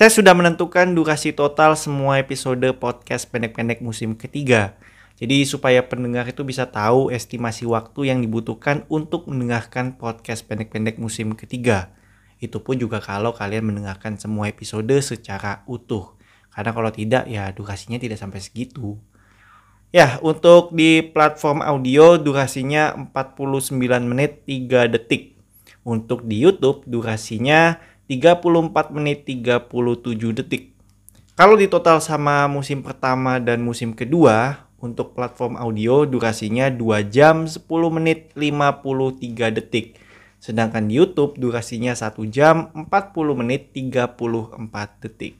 Saya sudah menentukan durasi total semua episode podcast pendek-pendek musim ketiga. Jadi supaya pendengar itu bisa tahu estimasi waktu yang dibutuhkan untuk mendengarkan podcast pendek-pendek musim ketiga. Itu pun juga kalau kalian mendengarkan semua episode secara utuh. Karena kalau tidak ya durasinya tidak sampai segitu. Ya, untuk di platform audio durasinya 49 menit 3 detik. Untuk di YouTube durasinya 34 menit 37 detik. Kalau di total sama musim pertama dan musim kedua, untuk platform audio durasinya 2 jam 10 menit 53 detik. Sedangkan di YouTube durasinya 1 jam 40 menit 34 detik.